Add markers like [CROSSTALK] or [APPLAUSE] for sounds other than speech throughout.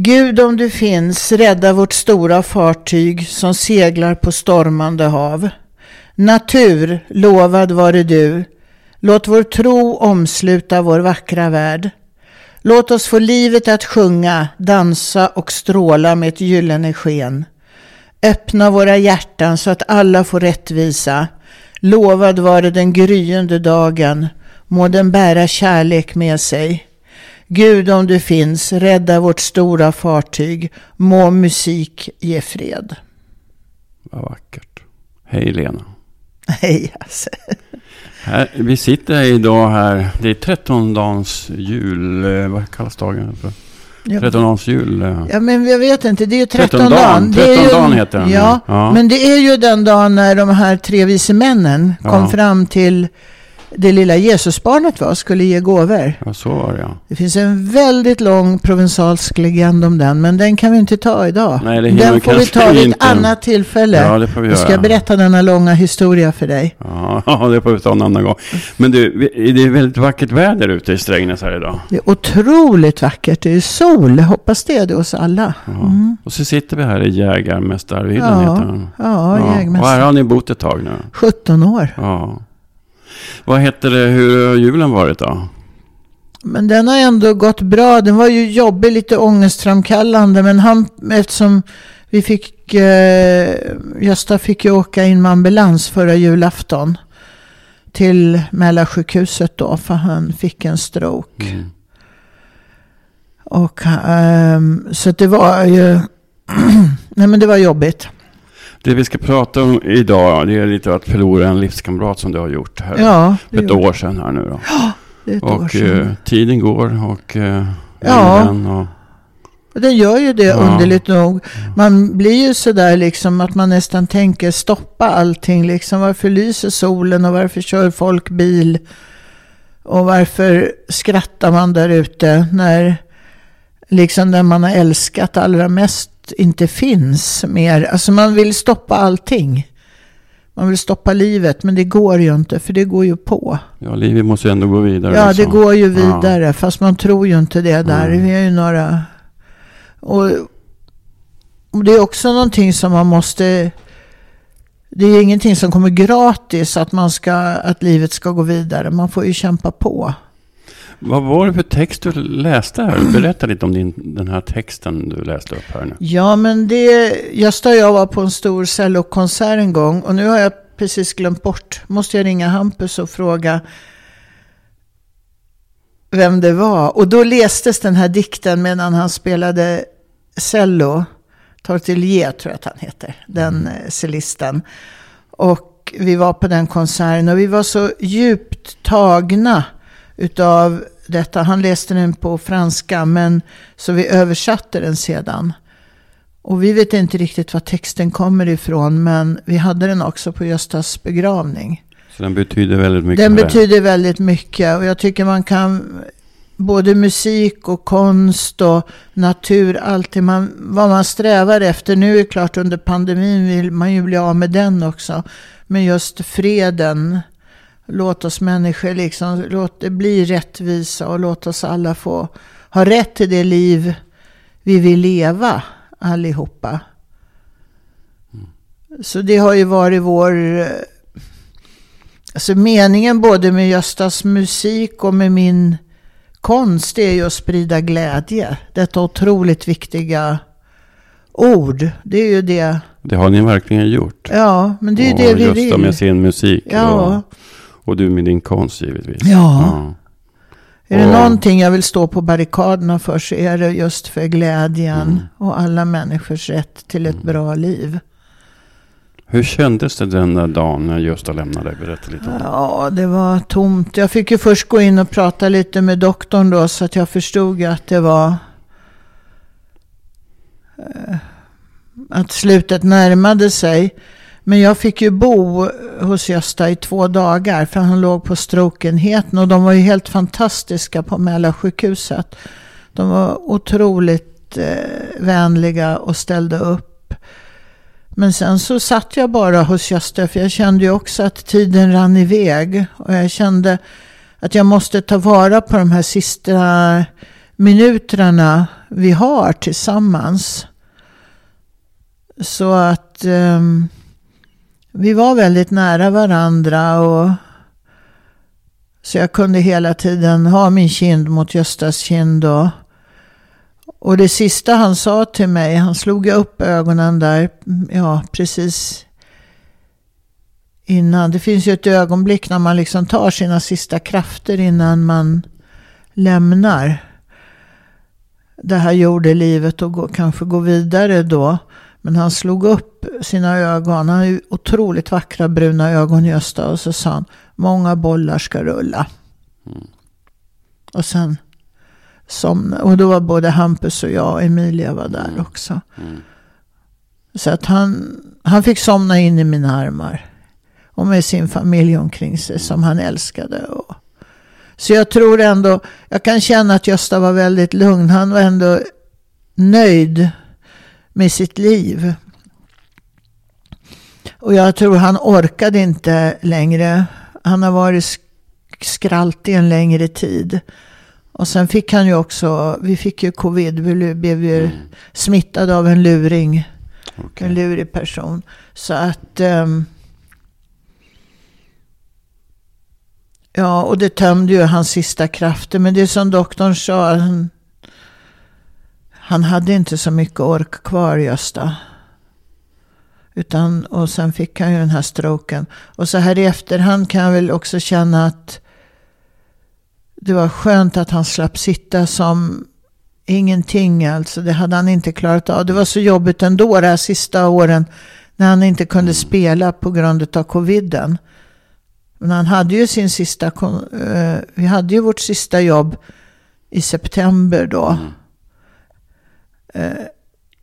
Gud om du finns, rädda vårt stora fartyg som seglar på stormande hav. Natur, lovad vare du. Låt vår tro omsluta vår vackra värld. Låt oss få livet att sjunga, dansa och stråla med ett gyllene sken. Öppna våra hjärtan så att alla får rättvisa. Lovad vare den gryende dagen. Må den bära kärlek med sig. Gud om du finns, rädda vårt stora fartyg. Må musik ge fred. Vad vackert. Hej Lena. Hej alltså. Här, vi sitter idag här. Det är trettondagens jul. eh, Vad kallas dagen för? Trettondagens jul. eh. Ja men jag vet inte, det är ju Trettondagen. Trettondagen heter den, Ja, ja. men det är ju den dagen när de här tre vise männen kom Ja. fram till det lilla Jesusbarnet var, skulle ge gåvor. Ja, så var det ja. Det finns en väldigt lång provensalsk legend om den, men den kan vi inte ta idag. Nej, det den får vi ta vid ett annat tillfälle. Ja, det får vi jag ska göra. berätta denna långa historia för dig. Ja, [LAUGHS] det får vi ta en annan gång. Men du, det är väldigt vackert väder ute i Strängnäs här idag. Det är otroligt vackert. Det är sol. Hoppas det är det hos alla. Ja. Mm. Och så sitter vi här i Jägarmästarvillan Ja, heter den. Ja, Och här har ni bott ett tag nu. 17 år. Ja. Vad heter det, hur har julen varit då? Men den har ändå gått bra. Den var ju jobbig, lite ångestframkallande. Men han, eftersom vi fick, eh, Gösta fick ju åka in med ambulans förra julafton. Till Mälarsjukhuset då, för han fick en stroke. Mm. Och, ehm, så det var ju, [CLEARS THROAT] nej men det var jobbigt. Det vi ska prata om idag, det är lite att förlora en livskamrat som du har gjort här. Ja, För ett år sedan här nu då. det är ett år Och sedan. eh, tiden går och eh, Ja. och Och den gör ju det Ja. underligt nog. Man blir ju sådär liksom att man nästan tänker stoppa allting. Liksom, varför lyser solen och varför kör folk bil? Och varför skrattar man där ute när liksom den man har älskat allra mest inte finns mer. Alltså man vill stoppa allting. Man vill stoppa livet men det går ju inte för det går ju på. ja, livet måste ju ändå gå vidare. Ja, det liksom. går ju Ja. vidare. Fast man tror ju inte det där. Nej. Vi är ju några... Och, och det är också någonting som man måste... Det är ingenting som kommer gratis att, man ska, att livet ska gå vidare. Man får ju kämpa på. Vad var det för text du läste här? Berätta lite om din, den här texten du läste upp här nu. Ja, men det... Gösta och jag var på en stor cellokonsert en gång. Och nu har jag precis glömt bort. Måste jag ringa Hampus och fråga vem det var. Och då lästes den här dikten medan han spelade cello. Tortelier tror jag att han heter, den eh, cellisten. Och vi var på den konserten och vi var så djupt tagna utav detta. Han läste den på franska men så vi översatte den sedan. Och vi vet inte riktigt var texten kommer ifrån men vi hade den också på Göstas begravning. Så den betyder väldigt mycket. Den betyder väldigt mycket och jag tycker man kan både musik och konst och natur, allt det man, vad man strävar efter. Nu är det klart under pandemin vill man ju bli av med den också. Men just freden, låt oss människor liksom, låt det bli rättvisa och låt oss alla få ha rätt till det liv vi vill leva allihopa. Så det har ju varit vår Alltså meningen både med Göstas musik och med min konst är ju att sprida glädje. Detta otroligt viktiga ord. Det är ju det. Det har ni verkligen gjort. Ja, men det är ju det vi Gösta vill. med sin musik. Ja. Och, och du med din konst givetvis. Ja. Är det Och- någonting jag vill stå på barrikaderna för så är det just för glädjen Mm. och alla människors rätt till ett bra liv. Hur kändes det den där dagen när Gösta lämnade dig? Berätta lite om det. Ja, det var tomt. Jag fick ju först gå in och prata lite med doktorn då så att jag förstod att det var eh, att slutet närmade sig. Men jag fick ju bo hos Gösta i två dagar för han låg på strokeenheten och de var ju helt fantastiska på Mälarsjukhuset. De var otroligt eh, vänliga och ställde upp. Men sen så satt jag bara hos Gösta för jag kände ju också att tiden rann iväg. Och jag kände att jag måste ta vara på de här sista minuterna vi har tillsammans. Så att um, vi var väldigt nära varandra. och Så jag kunde hela tiden ha min kind mot Göstas kind. Och, och det sista han sa till mig, han slog upp ögonen där, ja precis innan. Det finns ju ett ögonblick när man liksom tar sina sista krafter innan man lämnar det här jordelivet och går, kanske går vidare då. Men han slog upp sina ögon. Han har ju otroligt vackra bruna ögon Gösta. Och så sa han, många bollar ska rulla. Mm. Och sen somnade. Och då var både Hampus och jag och Emilia var där mm. också. Mm. Så att han, han fick somna in i mina armar. Och med sin familj omkring sig som han älskade. Och, så jag tror ändå, jag kan känna att Gösta var väldigt lugn. Han var ändå nöjd med sitt liv. Och jag tror han orkade inte längre. Han har varit skraltig en längre tid. Och sen fick han ju också, vi fick ju covid, vi blev ju mm. smittade av en luring. Okay. En lurig person. Så att um, Ja, och det tömde ju hans sista krafter. Men det är som doktorn sa, han, han hade inte så mycket ork kvar, Gösta. Utan, och sen fick han ju den här stroken. Och så här i efterhand kan jag väl också känna att det var skönt att han slapp sitta som ingenting. Alltså, det hade han inte klarat av. Det var så jobbigt ändå de här sista åren när han inte kunde spela på grund av coviden. Men han hade ju sin sista, eh, vi hade ju vårt sista jobb i september då. Mm.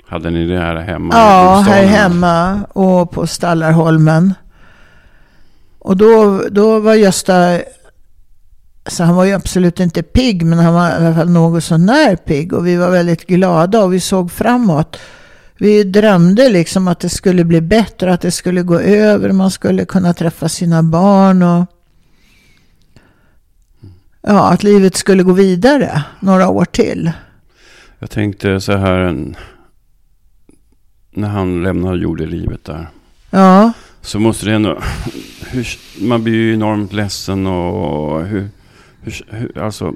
Hade ni det här hemma? Ja, här hemma och på Stallarholmen. Och då, då var Gösta, så han var ju absolut inte pigg, men han var i alla fall något sånär pigg. Och vi var väldigt glada och vi såg framåt vi drömde liksom att det skulle bli bättre, att det skulle gå över, man skulle kunna träffa sina barn och ja, att livet skulle gå vidare några år till. Jag tänkte så här, när han lämnade jordelivet där. Ja. Så måste det ändå, hur, man blir ju enormt ledsen och hur, hur, hur alltså,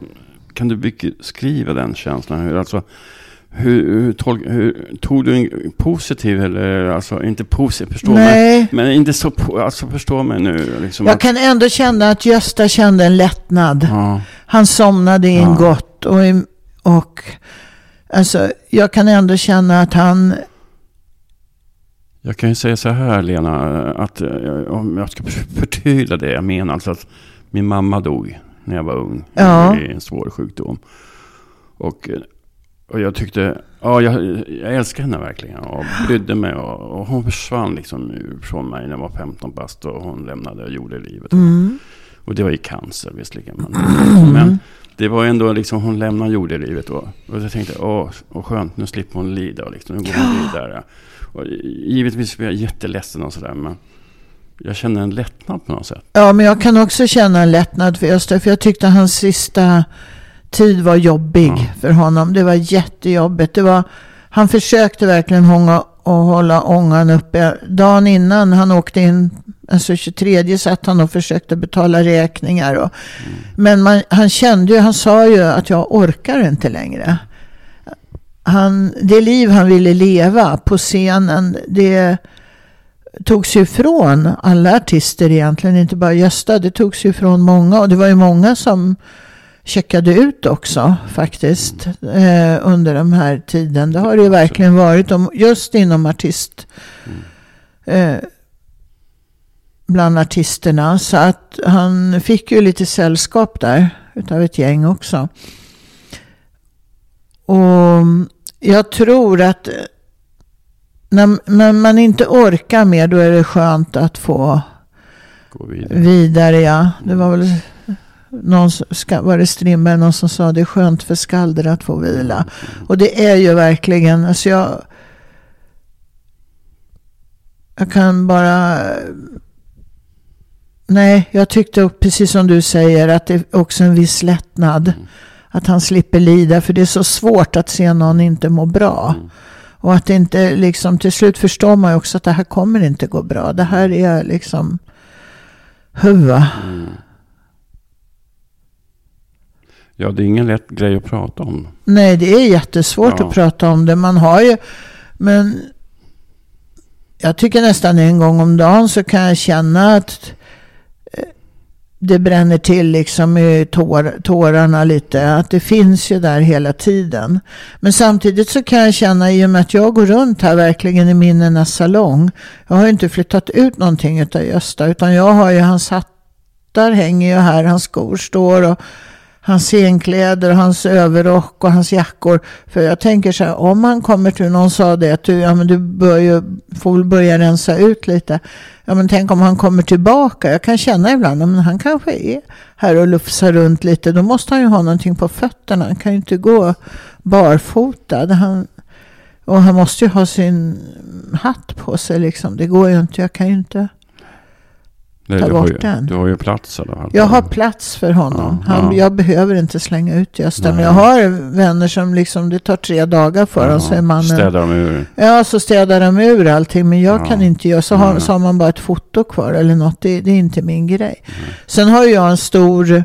kan du beskriva den känslan? Hur, alltså, hur, hur, tolk, hur, tog du en positiv eller alltså inte positiv, förstå mig. Men inte så, alltså förstå mig nu. Liksom jag att, kan ändå känna att Gösta kände en lättnad. Ja. Han somnade in ja. gott och, och alltså jag kan ändå känna att han jag kan ju säga så här Lena, att eh, om jag ska förtydliga det jag menar. Alltså att min mamma dog när jag var ung. Ja. I en svår sjukdom. Och eh, och jag tyckte, ja jag, jag älskar henne verkligen och brydde mig. Och, och hon försvann liksom från mig när jag var 15 bast och hon lämnade jordelivet. Mm. Och det var i cancer visserligen. Men, mm. [CLEARS THROAT] men det var ändå liksom, hon lämnade jordelivet. Och, och jag tänkte, åh, och skönt, nu slipper hon lida. Och liksom, nu går hon vidare. Och givetvis blev jag jätteledsen och sådär. Men jag känner en lättnad på något sätt. Ja, men jag kan också känna en lättnad för Öster. För jag tyckte hans sista tid var jobbig ja. för honom. Det var jättejobbigt. Det var, han försökte verkligen hånga och hålla ångan uppe. Dagen innan han åkte in, alltså 23 satt han och försökte betala räkningar. Och, mm. Men man, han kände ju, han sa ju att jag orkar inte längre. Han, det liv han ville leva på scenen, det togs ju ifrån alla artister egentligen, inte bara Gösta. Det togs ju ifrån många och det var ju många som checkade ut också faktiskt eh, under den här tiden. Det har det ju verkligen varit om, just inom artist. Eh, bland artisterna. Så att han fick ju lite sällskap där utav ett gäng också. Och jag tror att när, när man inte orkar mer då är det skönt att få Gå vidare. vidare ja. Det var väl någon, var det Strindberg, någon som sa det är skönt för skalder att få vila. Och det är ju verkligen, alltså jag, jag kan bara, nej, jag tyckte precis som du säger att det är också en viss lättnad. att han slipper lida. För det är så svårt att se någon inte må bra. Mm. Och att det inte liksom, till slut förstår man ju också att det här kommer inte gå bra. Det här är liksom huva. Mm. Ja, det är ingen lätt grej att prata om. Nej, det är jättesvårt Ja. att prata om det. Man har ju, men jag tycker nästan en gång om dagen så kan jag känna att det bränner till liksom i tår, tårarna lite. Att det finns ju där hela tiden. Men samtidigt så kan jag känna i och med att jag går runt här verkligen i minnenas salong. Jag har ju inte flyttat ut någonting utav Gösta. Utan jag har ju hans hattar hänger ju här. Hans skor står och hans scenkläder hans överrock och hans jackor. För jag tänker så här, om han kommer till, någon sa det, att du, ja, men du bör ju, får väl börja rensa ut lite. Ja men tänk om han kommer tillbaka. Jag kan känna ibland, ja, men han kanske är här och lufsar runt lite. Då måste han ju ha någonting på fötterna. Han kan ju inte gå barfotad. Han, och han måste ju ha sin hatt på sig liksom. Det går ju inte. Jag kan ju inte. Nej, Ta du, har bort ju, den. du har ju plats i alla fall. Jag har plats för honom. Ja, Han, ja. Jag behöver inte slänga ut Gösta. Men Nej. jag har vänner som liksom, det tar tre dagar för dem. Så är mannen, Städar dem ur. ja, så städar de ur allting. Men jag Ja. kan inte göra så. Har, Nej. så har man bara ett foto kvar eller något. Det, det är inte min grej. Sen har jag en stor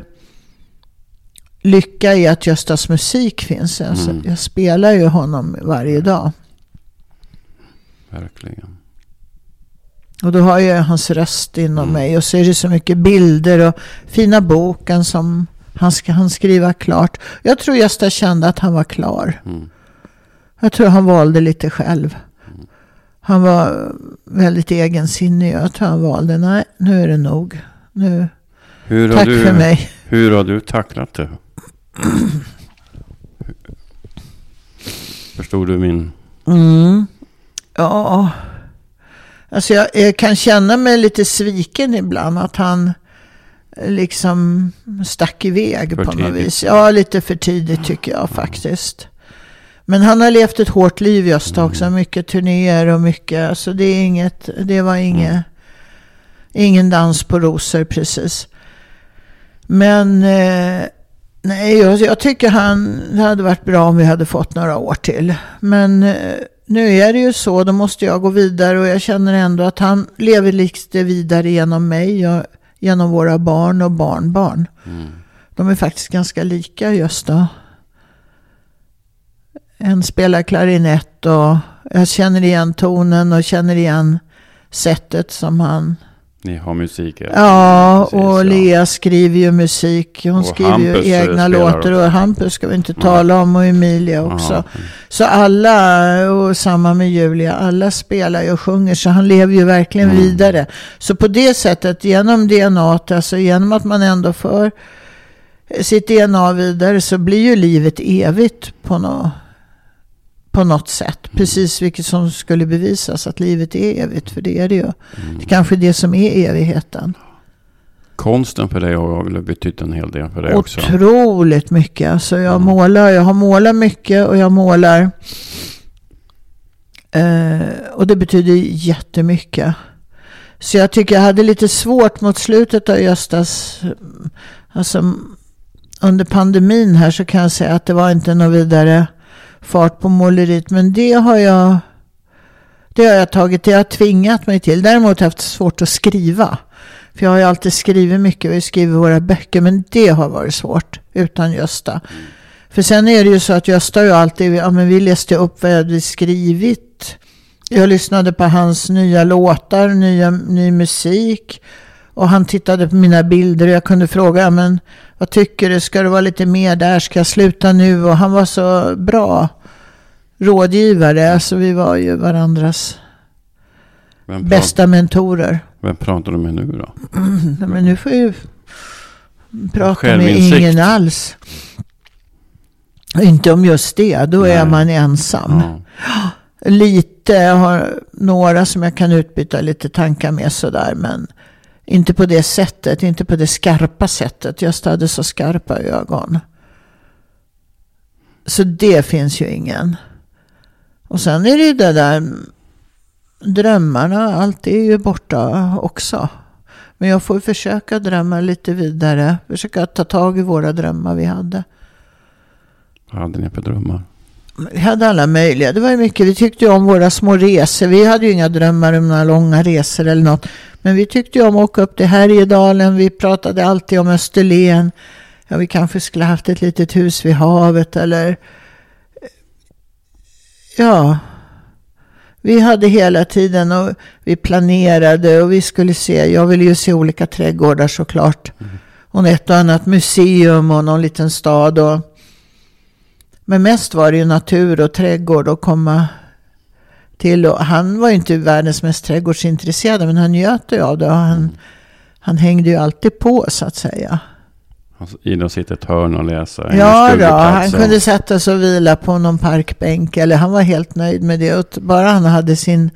lycka i att Göstas musik finns. Alltså, Mm. Jag spelar ju honom varje dag. Verkligen. Och då har jag hans röst inom Mm. mig. Och så är det så mycket bilder och fina boken som han ska han skriva klart. Jag tror Gösta kände att han var klar. Mm. Jag tror han valde lite själv. Han var väldigt egensinnig. Jag tror han valde, nej nu är det nog. Nu, tack du, för mig. Hur har du tacklat det? [CLEARS THROAT] Förstod du min... Mm. Ja. Alltså jag, jag kan känna mig lite sviken ibland. Att han eh, liksom stack iväg För på något tidigt. vis. Ja, lite för tidigt tycker jag faktiskt. Men han har levt ett hårt liv Gösta Mm. också. Mycket turnéer och mycket. Alltså det är inget, det var inget, Mm. ingen dans på rosor precis. Men eh, nej, jag, jag tycker han, det hade varit bra om vi hade fått några år till. Men eh, nu är det ju så, då måste jag gå vidare och jag känner ändå att han lever lite vidare genom mig, jag, genom våra barn och barnbarn. Mm. De är faktiskt ganska lika just då. En spelar klarinett och jag känner igen tonen och känner igen sättet som han... Ni har musik? ja. Precis, och ja. Lea skriver ju musik. Hon Och skriver Hampus, ju eh, egna låtar och Hampus ska vi inte tala om och Emilia också. Ja. Så alla, och samma med Julia, alla spelar ju och sjunger så han lever ju verkligen Mm. vidare. Så på det sättet, genom DNA, alltså genom att man ändå för sitt DNA vidare så blir ju livet evigt på, nå, på något sätt. Mm. Precis vilket som skulle bevisas att livet är evigt, för det är det ju. Mm. Det är kanske det som är evigheten. Konsten för dig har betytt en hel del för dig också? Otroligt mycket. Alltså jag, Mm. målar, jag har målat mycket och jag målar. Eh, och det betyder jättemycket. Så jag tycker jag hade lite svårt mot slutet av Göstas. Alltså under pandemin här så kan jag säga att det var inte något vidare fart på måleriet. Men det har jag, det har jag tagit, det har jag tvingat mig till. Däremot har jag haft svårt att skriva. För jag har ju alltid skrivit mycket, vi skriver våra böcker, men det har varit svårt utan Gösta. För sen är det ju så att Gösta har ju alltid, ja men vi läste upp vad jag hade skrivit. Jag lyssnade på hans nya låtar, nya, ny musik. Och han tittade på mina bilder och jag kunde fråga, ja, men vad tycker du, ska det vara lite mer där, ska jag sluta nu? Och han var så bra rådgivare, alltså vi var ju varandras Vem, pra- bästa mentorer. vem pratar du med nu då? [CLEARS THROAT] Nej, men nu får jag ju prata med ingen alls. Inte om just det, då är Nej. man ensam. Ja. Lite, jag har några som jag kan utbyta lite tankar med sådär. Men inte på det sättet, inte på det skarpa sättet. Gösta hade så skarpa ögon. Så det finns ju ingen. Och sen är det ju det där drömmarna, allt är ju borta också. Men jag får försöka drömma lite vidare. Försöka ta tag i våra drömmar vi hade. Vad hade ni för drömmar? Vi hade alla möjliga. Det var ju mycket. Vi tyckte ju om våra små resor. Vi hade ju inga drömmar om några långa resor eller något. Men vi tyckte ju om att åka upp till Härjedalen. Vi pratade alltid om Österlen. Ja, vi kanske skulle haft ett litet hus vid havet eller... Ja. Vi hade hela tiden och vi planerade och vi skulle se. Jag ville ju se olika trädgårdar såklart. Mm. Och ett och annat museum och någon liten stad. Och, men mest var det ju natur och trädgård att komma till. Och han var ju inte världens mest trädgårdsintresserade men han njöt ju av det. Och han, han hängde ju alltid på så att säga. Gillade att sitta i ett hörn och läsa. Ja, då, han kunde sätta sig och vila på någon parkbänk. Eller han var helt nöjd med det. Bara han hade sin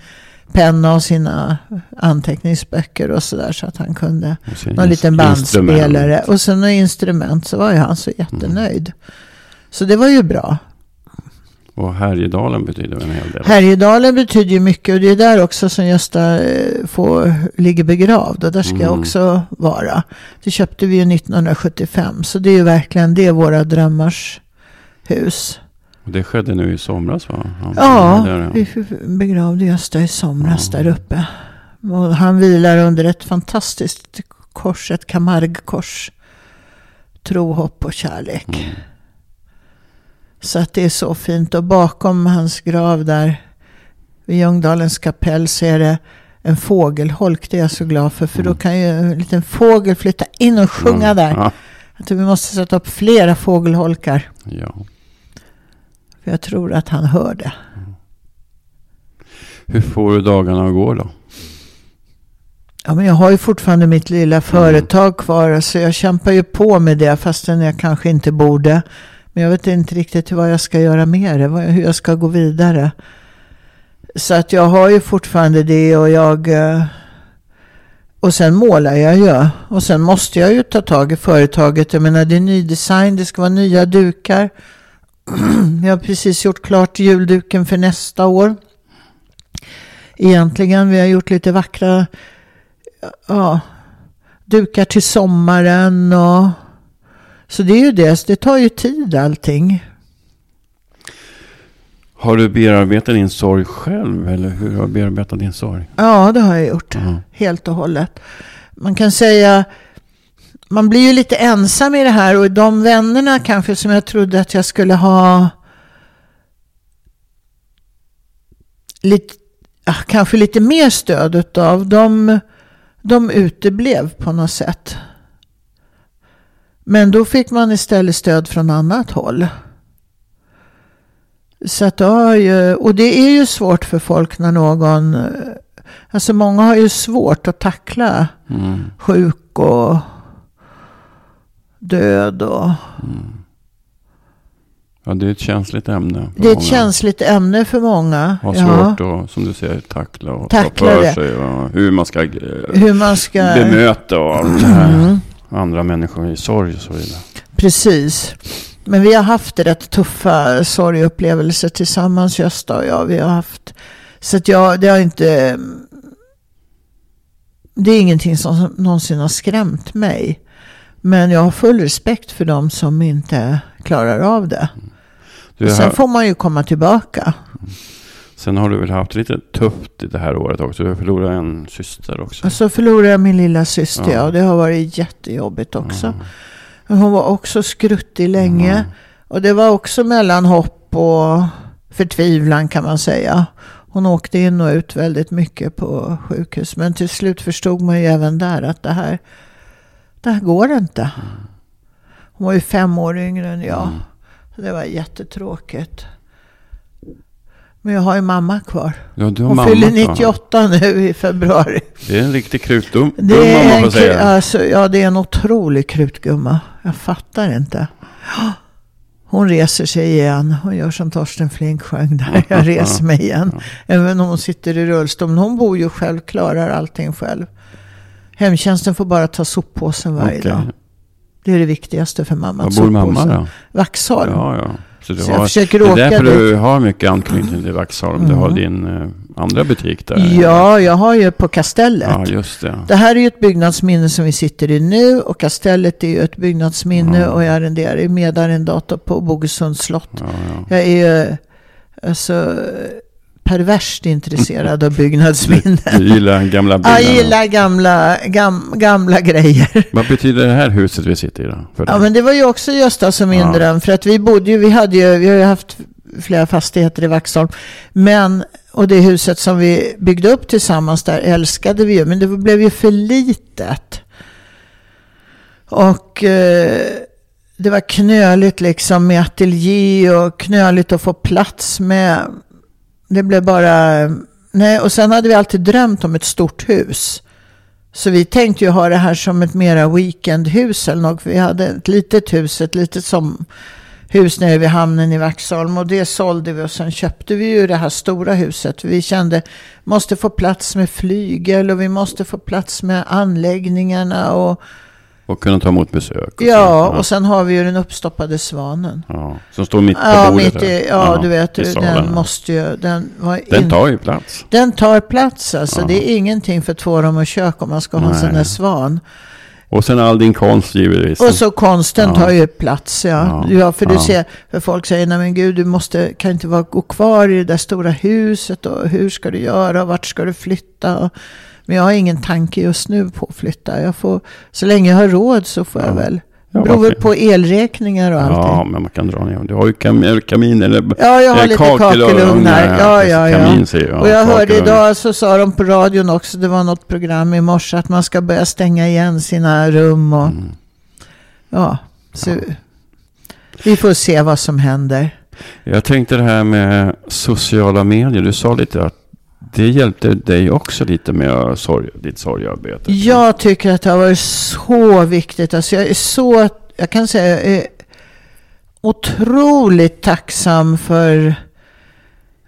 penna och sina anteckningsböcker och sådär. Så att han kunde. Någon liten bandspelare. Och sen några instrument. Så var ju han så jättenöjd. Mm. Så det var ju bra. Och Härjedalen betyder en hel del. Härjedalen betyder ju mycket och det är där också som Gösta eh, får, ligger begravd. Och där ska mm. jag också vara. Det köpte vi ju 1975. Så det är ju verkligen det våra drömmars hus. Och det skedde nu i somras va? Han ja, där, ja, vi begravde Gösta i somras ja. där uppe. Och han vilar under ett fantastiskt kors, ett Camargue-kors. Tro, hopp och kärlek. Mm. Så att det är så fint. Och bakom hans grav där vid Ljungdalens kapell så är det en fågelholk. Det är jag så glad för. För då mm. kan ju en liten fågel flytta in och sjunga mm. där. Ja. Att vi måste sätta upp flera fågelholkar. Ja. För jag tror att han hör det. Mm. Hur får du dagarna att gå då? Ja, men jag har ju fortfarande mitt lilla företag kvar. Så jag kämpar ju på med det fastän jag kanske inte borde. Men jag vet inte riktigt vad jag ska göra med det. Hur jag ska gå vidare. Så att jag har ju fortfarande det och jag... Eh, och sen målar jag ju. Och sen måste jag ju ta tag i företaget. Jag menar det är ny design, det ska vara nya dukar. [CLEARS THROAT] Jag har precis gjort klart julduken för nästa år. Egentligen, vi har gjort lite vackra ja, dukar till sommaren och så det är ju det, det tar ju tid allting. Har du bearbetat din sorg själv eller hur har du bearbetat din sorg? Ja, det har jag gjort. Mm. Helt och hållet. Man kan säga, man blir ju lite ensam i det här och de vännerna kanske som jag trodde att jag skulle ha lite, kanske lite mer stöd av, de, de uteblev på något sätt. Men då fick man istället stöd från annat håll. Så att ju, och det är ju svårt för folk när någon, alltså många har ju svårt att tackla mm. sjuk och död och... Mm. Ja, det är ett känsligt ämne. Det är ett många. känsligt ämne för många. Har svårt ja. att, som du säger, tackla och tackla ta för det. sig. Och hur man ska, hur man ska bemöta och allt det här. Mm andra människor i sorg och så vidare. Precis. Men vi har haft rätt tuffa sorgupplevelser tillsammans, Gösta och jag. Vi har haft, så att jag, det har inte... Det är ingenting som någonsin har skrämt mig. Men jag har full respekt för dem som inte klarar av det. Du, sen får man ju komma tillbaka. Sen har du väl haft lite tufft det här året också. Du har förlorat en syster också. Och så förlorade jag min lilla syster. Ja. Och det har varit jättejobbigt också. Mm. Hon var också skruttig länge. Mm. Och det var också mellan hopp och förtvivlan kan man säga. Hon åkte in och ut väldigt mycket på sjukhus. Men till slut förstod man ju även där att det här, det här går inte. Mm. Hon var ju fem år yngre än jag. Mm. Det var jättetråkigt. Men jag har ju mamma kvar. Ja, du har Hon mamma fyller 98 kvar. nu i februari. Det är en riktig krutgumma det är man får säga. Alltså, ja, det är en otrolig krutgumma. Jag fattar inte. Hon reser sig igen. Hon gör som Torsten Flink sjöng där. [LAUGHS] Jag reser mig igen. Även om hon sitter i rullstol. Men hon bor ju själv, klarar allting själv. Hemtjänsten får bara ta soppåsen varje okay. dag. Det är det viktigaste för mamma. Var bor mamma då? Vaxholm. Ja, ja. Så, du så har, jag försöker åka Det är därför dit. du har mycket anknytning till Vaxholm. Mm. Du har din eh, andra butik där? Ja, jag har ju på Kastellet. Ja, just det. Det här är ju ett byggnadsminne som vi sitter i nu och Kastellet är ju ett byggnadsminne Ja. och jag arrenderar är medarrendator på Bogesunds slott. Ja, ja. Jag är ju alltså, perverst intresserad av byggnadsminnen. Du gillar gamla Jag byggnader? gillar gamla, gam, gamla grejer. Vad betyder det här huset vi sitter i då? För Ja, dig? men det var ju också Gösta och min Ja. dröm. För att vi bodde ju, vi hade ju, vi har ju haft flera fastigheter i Vaxholm. Men, och det huset som vi byggde upp tillsammans där älskade vi ju. Men det blev ju för litet. Och eh, det var knöligt liksom med ateljé och knöligt att få plats med. Det blev bara, nej och sen hade vi alltid drömt om ett stort hus. Så vi tänkte ju ha det här som ett mera weekendhus eller något. Vi hade ett litet hus, ett litet som hus nere vid hamnen i Vaxholm. Och det sålde vi och sen köpte vi ju det här stora huset. Vi kände, måste få plats med flygel och vi måste få plats med anläggningarna. Och, och kunna ta emot besök? och ja, så. och sen har vi ju den uppstoppade svanen. ja. Som står mitt på Ja, bordet mitt i, där. ja, du vet, den måste ju, den var Den in- tar ju plats. den tar plats alltså. Ja. Det är ingenting för två rum och kök om man ska ha en Nej. sån där svan. Och sen all din konst givetvis. Och så konsten Ja. tar ju plats, ja. Ja. ja. för du Ja. ser, för folk säger, nej men gud, du måste, kan inte vara, gå kvar i det där stora huset och hur ska du göra och vart ska du flytta? Och, men jag har ingen tanke just nu på att flytta. Jag får, så länge jag har råd så får jag Ja. väl. Ja, beror väl på elräkningar och allting. Ja, men man kan dra ner. Du har ju kam kamin eller Ja, jag har eh, lite kakel- kakelugnar. Ja, ja, ja. Kamin säger jag. Och jag hörde idag så sa de på radion också, det var något program i morse, att man ska börja stänga igen sina rum och Mm. ja, så vi får se vad som händer. Jag tänkte det här med sociala medier. Du sa lite att det hjälpte dig också lite med sorg, ditt sorgarbete. Jag tycker att det har varit så viktigt. Alltså jag är så, jag kan säga, jag är otroligt tacksam för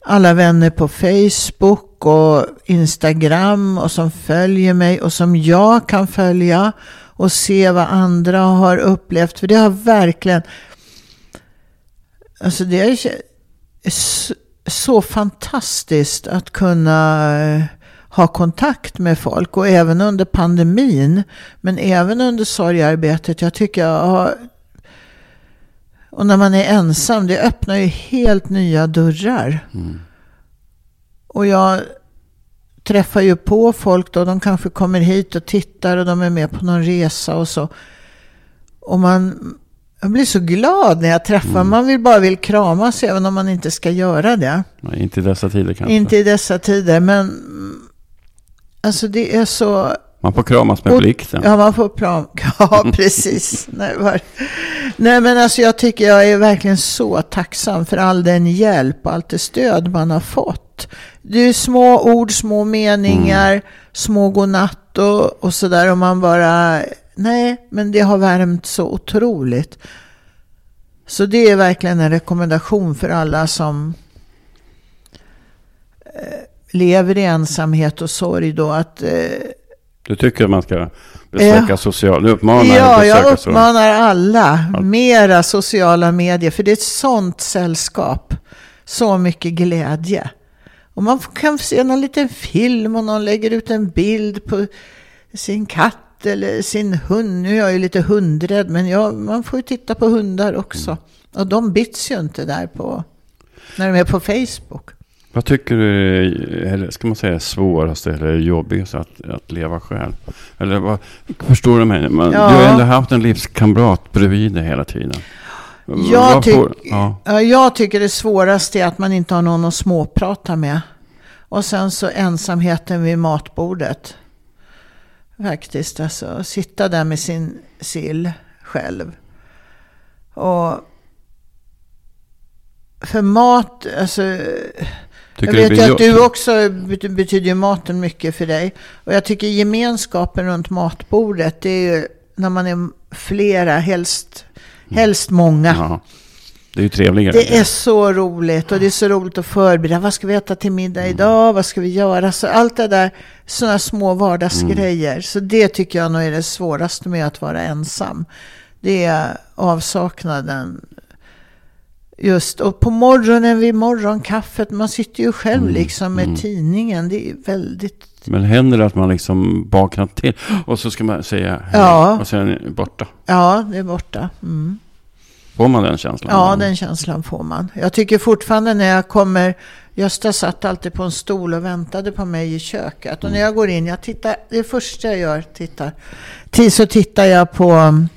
alla vänner på Facebook och Instagram och som följer mig och som jag kan följa och se vad andra har upplevt. För det har verkligen, alltså det är så, fantastiskt att kunna eh, ha kontakt med folk och även under pandemin. Men även under sorgarbetet. Jag tycker jag har och när man är ensam, det öppnar ju helt nya dörrar. Mm. Och jag träffar ju på folk då, de kanske kommer hit och tittar och de är med på någon resa och så. Och man jag blir så glad när jag träffar, Mm. man vill bara vill kramas även om man inte ska göra det. Nej, inte i dessa tider kanske. Inte i dessa tider, men mm, alltså det är så Man får kramas med blixten. Ja, man får plan. [LAUGHS] Ja, precis. [LAUGHS] Nej, var... Nej, men alltså jag tycker jag är verkligen så tacksam för all den hjälp och allt det stöd man har fått. Det är små ord, små meningar, små godnatt och, och sådär. Och man bara, nej, men det har värmt så otroligt. Så det är verkligen en rekommendation för alla som eh, lever i ensamhet och sorg då att eh, Du tycker man ska besöka Ja. social... Du uppmanar Ja, jag uppmanar alla mera sociala medier. För det är ett sånt sällskap. Så mycket glädje. Och man kan se någon liten film och någon lägger ut en bild på sin katt eller sin hund. Nu är jag ju lite hundrädd, men jag, man får ju titta på hundar också. Och de bits ju inte där på, när de är på Facebook. Vad tycker du är, eller ska man säga svåraste eller jobbigaste att, att leva själv? Eller vad, förstår du mig? Man, Ja. Du har ändå haft en livskamrat bredvid dig hela tiden. Jag, tyck, får- ja. ja, jag tycker det svåraste är att man inte har någon att småprata med. Och sen så ensamheten vid matbordet. Faktiskt, alltså sitta där med sin sill själv. Och för mat, alltså Tycker jag vet ju att du också bet- betyder maten mycket för dig. Och jag tycker gemenskapen runt matbordet, det är ju när man är flera, helst, helst många. Ja. Det är ju trevligare. Det är så roligt och det är så roligt att förbereda. Vad ska vi äta till middag idag? Vad ska vi göra? Så allt det där, sådana små vardagsgrejer. Så det tycker jag nog är det svåraste med att vara ensam. Det är avsaknaden. Just, och på morgonen vid morgonkaffet, man sitter ju själv Mm, liksom med mm. tidningen. Det är väldigt... Men händer det att man liksom vaknar till och så ska man säga hej Ja. och sen borta? Ja, det är borta. Mm. Får man den känslan? Ja, den känslan får man. Jag tycker fortfarande när jag kommer, Gösta satt alltid på en stol och väntade på mig i köket. Och när jag går in, jag tittar, det första jag gör, tittar, till så tittar jag på um,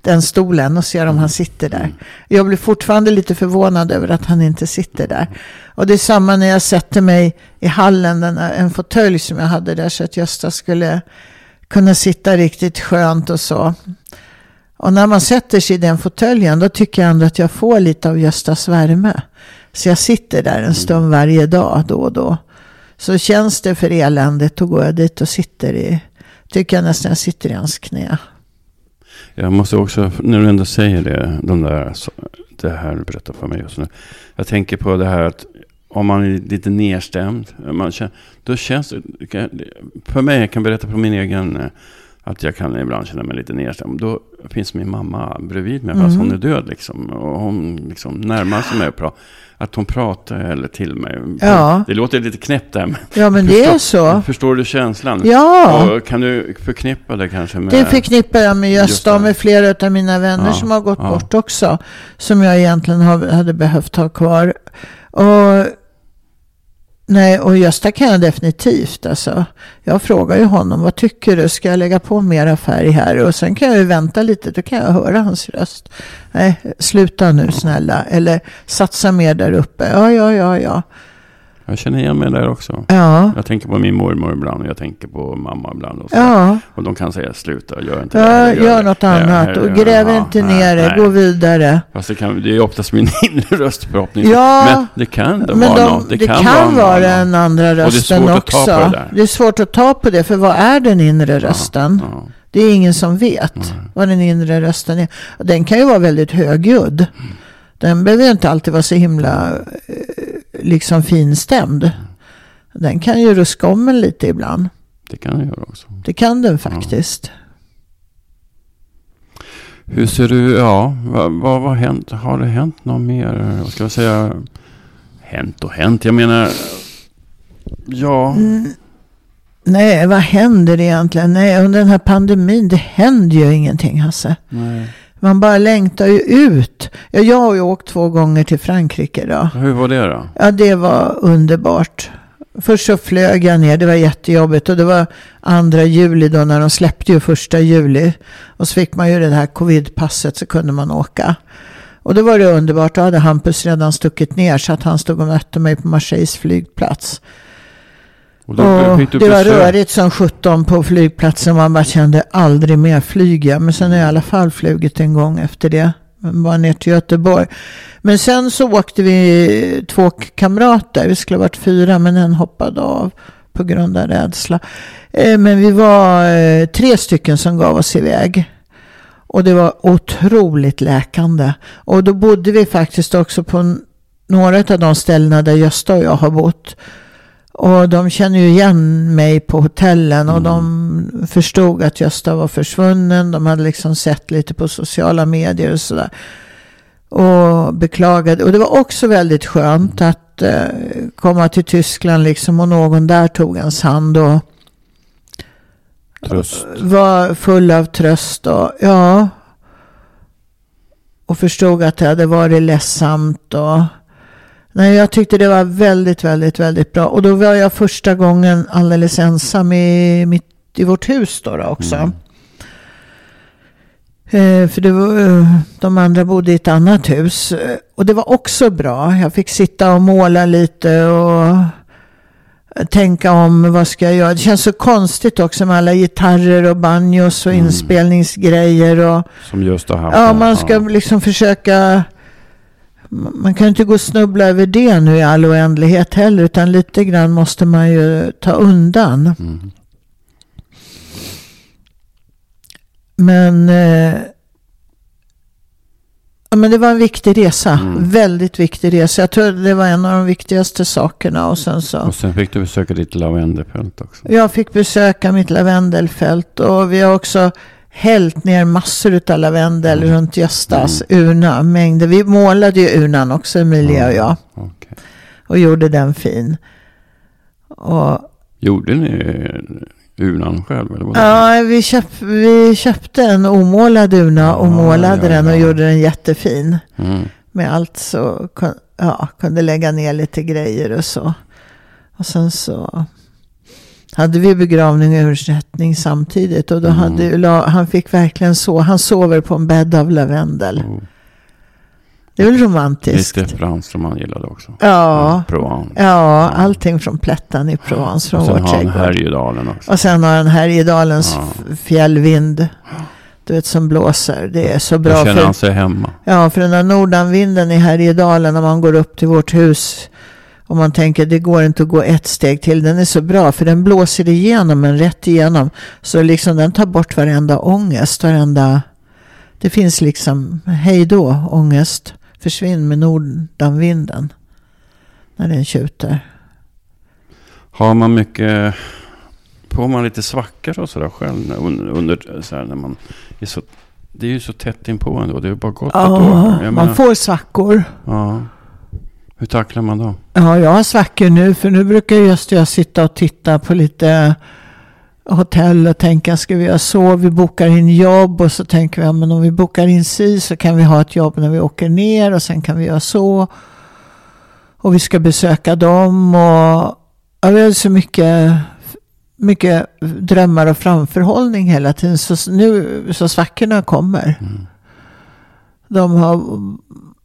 den stolen och ser om han sitter där. Jag blir fortfarande lite förvånad över att han inte sitter där. Och det är samma när jag sätter mig i hallen, den, en fåtölj som jag hade där så att Gösta skulle kunna sitta riktigt skönt och så. Och när man sätter sig i den fåtöljen då tycker jag ändå att jag får lite av Göstas värme. Så jag sitter där en stund varje dag då och då. Så känns det för eländet då går jag dit och sitter i, tycker jag nästan jag sitter i hans knä. Jag måste också, när du ändå säger det, de där, det här du berättar för mig just nu. Jag tänker på det här att om man är lite nedstämd, man känner, då känns det, för mig, jag kan berätta på min egen, eh, att jag kan ibland känna mig lite nedstämd. Då finns min mamma bredvid mig, fast Mm. hon är död liksom. Och hon liksom närmar sig mig och pratar. Att hon pratar eller till mig. Ja. Det låter lite knäppt där. Men Ja men det är förstår, så. Förstår du känslan? Ja. Och kan du förknippa det kanske med... Det förknippar jag med Just Gösta och med flera av mina vänner Ja, som har gått ja. bort också. Som jag egentligen hade behövt ha kvar. Och, nej, och Gösta kan jag definitivt. Alltså. Jag frågar ju honom, vad tycker du? Ska jag lägga på mera färg här? Och sen kan jag ju vänta lite, då kan jag höra hans röst. Nej, sluta nu snälla. Eller satsa mer där uppe. Ja, ja, ja, ja. Jag känner igen mig där också. Ja, Jag tänker på min mormor ibland och jag tänker på mamma ibland. Och, så. ja. och de kan säga sluta, gör inte Ja, det. gör det. något annat nej, och gräv inte ner det, gå vidare. Fast det, kan, det är oftast min [LAUGHS] inre röst förhoppningsvis. Ja, Men det kan det vara de, något. det, kan, vara den andra är rösten att också. ta på det det är svårt att ta på det, för vad är den inre rösten? Det är ingen som vet Nej. vad den inre rösten är. Den kan ju vara väldigt högljudd. Den behöver inte alltid vara så himla eh, liksom finstämd. Den kan ju ruska om en lite ibland. det kan det göra också. Det kan den faktiskt. Hur ser du, ja, vad, vad har hänt? Har det hänt något mer? Vad ska jag säga? Hänt och hänt. Jag menar, ja. Mm. Nej, vad händer egentligen? Nej, under den här pandemin, det händer ju ingenting Hasse. Nej. Man bara längtar ju ut. Ja, jag har ju åkt två gånger till Frankrike då. Hur var det då? Ja, det var underbart. Först så flög jag ner, det var jättejobbigt. Och det var andra juli då när de släppte ju första juli. Och så fick man ju det här covidpasset så kunde man åka. Och då var det underbart, då hade Hampus redan stuckit ner så att han stod och mötte mig på Marseilles flygplats. Och då Och det var besök. rörigt som 17 på flygplatsen. Man bara kände aldrig mer flyga. Men sen har jag i alla fall flugit en gång efter det. Bara ner till Göteborg. Men sen så åkte vi två kamrater. Vi skulle ha varit fyra men en hoppade av på grund av rädsla. Eh, Men vi var eh, tre stycken som gav oss iväg. Och det var otroligt läkande. Och då bodde vi faktiskt också på några av de ställena där Gösta och jag har bott. Och de känner ju igen mig på hotellen och de förstod att Gösta var försvunnen. De hade liksom sett lite på sociala medier och sådär. Och beklagade. Och det var också väldigt skönt att eh, komma till Tyskland liksom och någon där tog ens hand och Tröst. var full av tröst och ja. Och förstod att det hade varit ledsamt och Nej, jag tyckte det var väldigt, väldigt, väldigt bra. Och då var jag första gången alldeles ensam i, mitt, i vårt hus då, då också. Mm. Eh, för det var, eh, de andra bodde i ett annat hus. Eh, Och det var också bra. Jag fick sitta och måla lite och tänka om vad ska jag göra. Det känns så konstigt också med alla gitarrer och banjos och Mm. inspelningsgrejer. Och, Som just har haft. Ja, det. man ska liksom försöka... Man kan inte gå och snubbla över det nu i all oändlighet heller. Utan lite grann måste man ju ta undan. Mm. Men, eh, ja, men det var en viktig resa. Mm. Väldigt viktig resa. Jag tror det var en av de viktigaste sakerna. Och sen så. Och sen fick du besöka ditt lavendelfält också. Jag fick besöka mitt lavendelfält. Och vi har också hällt ner massor av lavendel Mm. runt Göstas urna. Mängder. Vi målade ju urnan också, Emilia och jag. Okej. Och gjorde den fin. Och, Gjorde ni urnan själv? Eller vad ja, vi, köp, vi köpte en omålad urna och Ja, målade ja, den och ja. gjorde den jättefin. Mm. Med allt så ja, kunde lägga ner lite grejer och så. Och sen så hade vi begravning och översättning samtidigt. Och då Mm. hade, han fick verkligen så. Han sover på en bädd av lavendel. Oh. Det är väl romantiskt? Lite franskt som han gillade också. Ja. Provence. Ja, allting från Plättan i Provence från Och sen vår har han trädgård. Härjedalen också. Och sen har han Härjedalens Ja. fjällvind. Du vet som blåser. Det är så bra. Då känner för- han sig hemma. Ja, för den där nordanvinden i Härjedalen när man går upp till vårt hus och man tänker det går inte att gå ett steg till. Den är så bra för den blåser igenom en rätt igenom. Så liksom den tar bort varenda ångest, varenda... Det finns liksom, hej då ångest, försvinn med nordanvinden. När den tjuter. Har man mycket... Får man lite svackor och sådär själv under, så här, när man är så... Det är ju så tätt inpå ändå. Det är bara ett Ja, år. Jag man menar, får svackor. ja. Hur tacklar man dem? Ja, jag har svackor nu för nu brukar just jag sitta och titta på lite hotell och tänka ska vi göra så? Vi bokar in jobb och så tänker vi ja, men om vi bokar in si så kan vi ha ett jobb när vi åker ner och sen kan vi göra så. Och vi ska besöka dem och ja, vi har så mycket, mycket drömmar och framförhållning hela tiden. Så nu så svackorna kommer. Mm. De har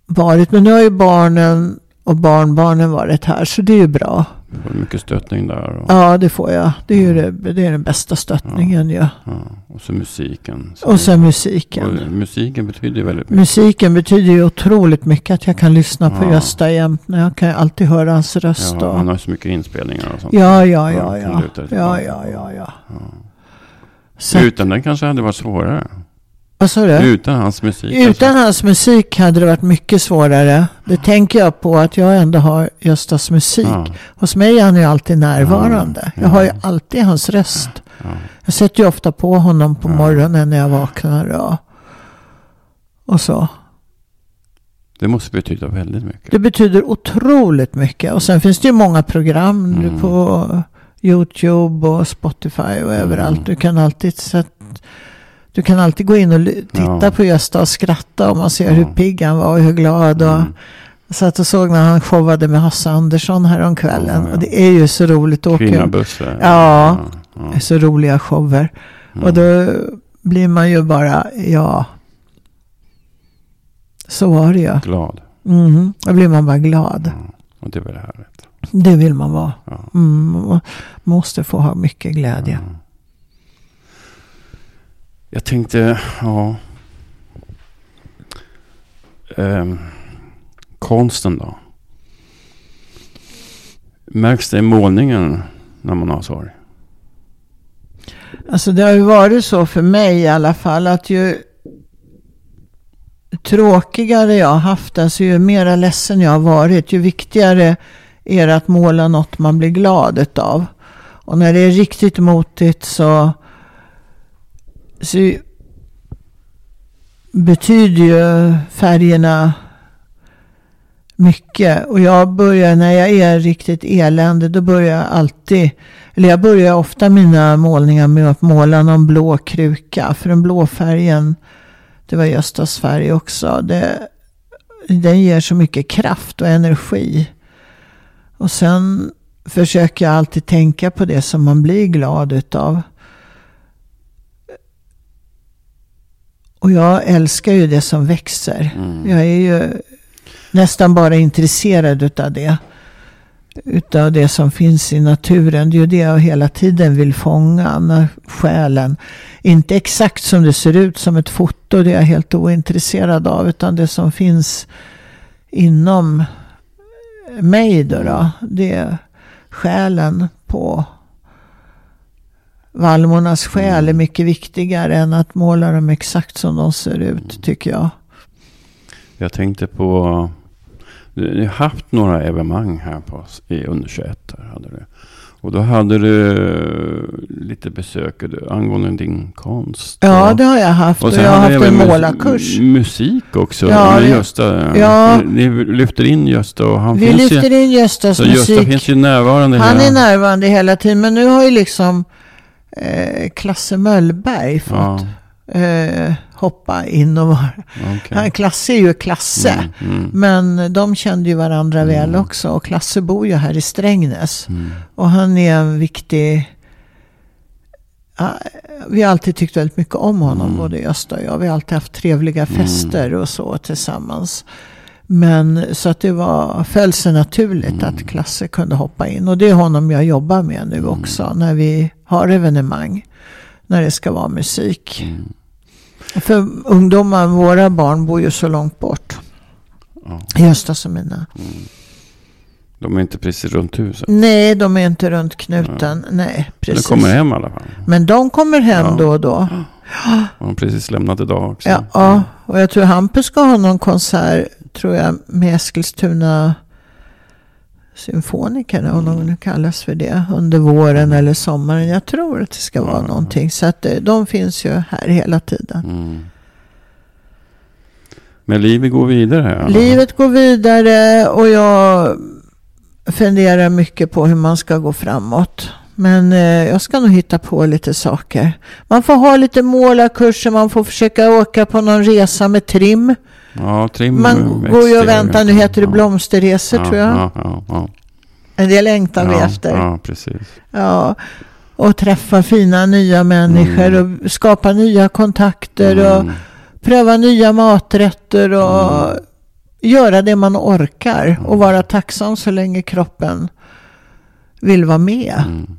varit, men nu har ju barnen och barnbarnen varit här så det är ju bra. Får du mycket stöttning där? Och, Ja, det får jag. Det är ju det, det är den bästa stöttningen ju. ja. och så musiken. Så Och sen och musiken. musiken betyder väldigt mycket. Musiken betyder ju otroligt mycket att jag kan lyssna på Ja. Gösta jämt. Jag kan alltid höra hans röst. Ja, och... han har så mycket inspelningar och sånt. Ja, ja, ja, ja. Ja, ja, på. ja, ja. Ja. Så, Utan den kanske hade varit svårare. Vad sa du? Utan hans musik. Utan alltså. hans musik hade det varit mycket svårare. Det tänker jag på att jag ändå har Göstas musik. Ja, Hos mig är han ju alltid närvarande. Ja, Jag har ju ja. alltid hans röst. ja. Jag sätter ju ofta på honom på Ja. morgonen när jag vaknar. Och, och så. Det måste betyda väldigt mycket. Det betyder otroligt mycket. Och sen finns det ju många program nu Mm. på YouTube och Spotify och överallt. Mm. Du kan alltid sätt, du kan alltid gå in och titta Ja. på Gösta och skratta om man ser Ja. hur pigg han var och hur glad. Och, Mm. Jag satt och såg när han showade med Hasse Andersson häromkvällen. Ja, ja. Och det är ju så roligt att åka. Kvinnabussar. Ja. ja. Så roliga shower. Mm. Och då blir man ju bara, ja. Så var det ju. Glad. Mm, då blir man bara glad. Och det är väl härligt. Det vill man vara. Mm, man måste få ha mycket glädje. Ja. Jag tänkte, ja. Um, konsten då? Märks det i målningen när man har sorg? Alltså det har ju varit så för mig i alla fall att ju tråkigare jag har haft, alltså ju mera ledsen jag har varit, ju viktigare är det att måla något man blir glad utav. Och när det är riktigt motigt så, så betyder ju färgerna mycket. Och jag börjar, när jag är riktigt elände, då börjar jag alltid, eller jag börjar ofta mina målningar med att måla någon blå kruka. För den blå färgen, det var Göstas färg också. Det, den ger så mycket kraft och energi. Och sen försöker jag alltid tänka på det som man blir glad utav. Och jag älskar ju det som växer. Mm. Jag är ju nästan bara intresserad utav det. Utav det som finns i naturen. Det är ju det jag hela tiden vill fånga. När själen. Inte exakt som det ser ut som ett foto. Det är jag helt ointresserad av. Utan det som finns inom mig då. då det är själen på Vallmornas själ är mycket viktigare än att måla dem exakt som de ser ut, tycker jag. Jag tänkte på du har haft några evenemang här på, i under 21. Hade du. Och då hade du lite besök angående din konst. Ja, det har jag haft. Och, och jag har haft en målarkurs. Musik också. Ja, med Gösta. Ja. Ni lyfter in Gösta. Och han Vi lyfter ju, in Göstas så musik. Gösta finns ju närvarande. Han hela. är närvarande hela tiden. Men nu har ju liksom eh, Klasse Möllberg fått ja. eh, hoppa in och vara... Okay. Klasse är ju Klasse. Mm, mm. Men de kände ju varandra mm. väl också. Och Klasse bor ju här i Strängnäs. Mm. Och han är en viktig... Ja, vi har alltid tyckt väldigt mycket om honom, mm. både Gösta och jag. Vi har alltid haft trevliga mm. fester och så tillsammans. Men så att det var, föll sig naturligt att Klasse kunde hoppa in. Och det är honom jag jobbar med nu också. När vi har evenemang. När det ska vara musik. Mm. För ungdomar, våra barn bor ju så långt bort. Ja. Göstas och mina. Mm. De är inte precis runt huset? Nej, de är inte runt knuten. Ja. Nej, precis. Men de kommer hem i alla fall? Men de kommer hem ja. då och då. Ja. De har precis lämnat idag också. Ja, ja, och jag tror Hampus ska ha någon konsert, tror jag, med Eskilstuna symfoniker, om de nu kallas för det, under våren eller sommaren. Jag tror att det ska vara ja. någonting. Så att eh, de finns ju här hela tiden. Mm. Men livet går vidare? Livet går vidare och jag funderar mycket på hur man ska gå framåt. Men eh, jag ska nog hitta på lite saker. Man får ha lite målarkurser, man får försöka åka på någon resa med trim. Ja, trim Man går ju och väntar, nu heter det blomsterresor tror jag. Ja, ja, ja. En del längtar vi efter. Ja, precis. Ja, och träffa fina nya människor mm. och skapa nya kontakter mm. och pröva nya maträtter och mm. göra det man orkar och vara tacksam så länge kroppen vill vara med. Mm.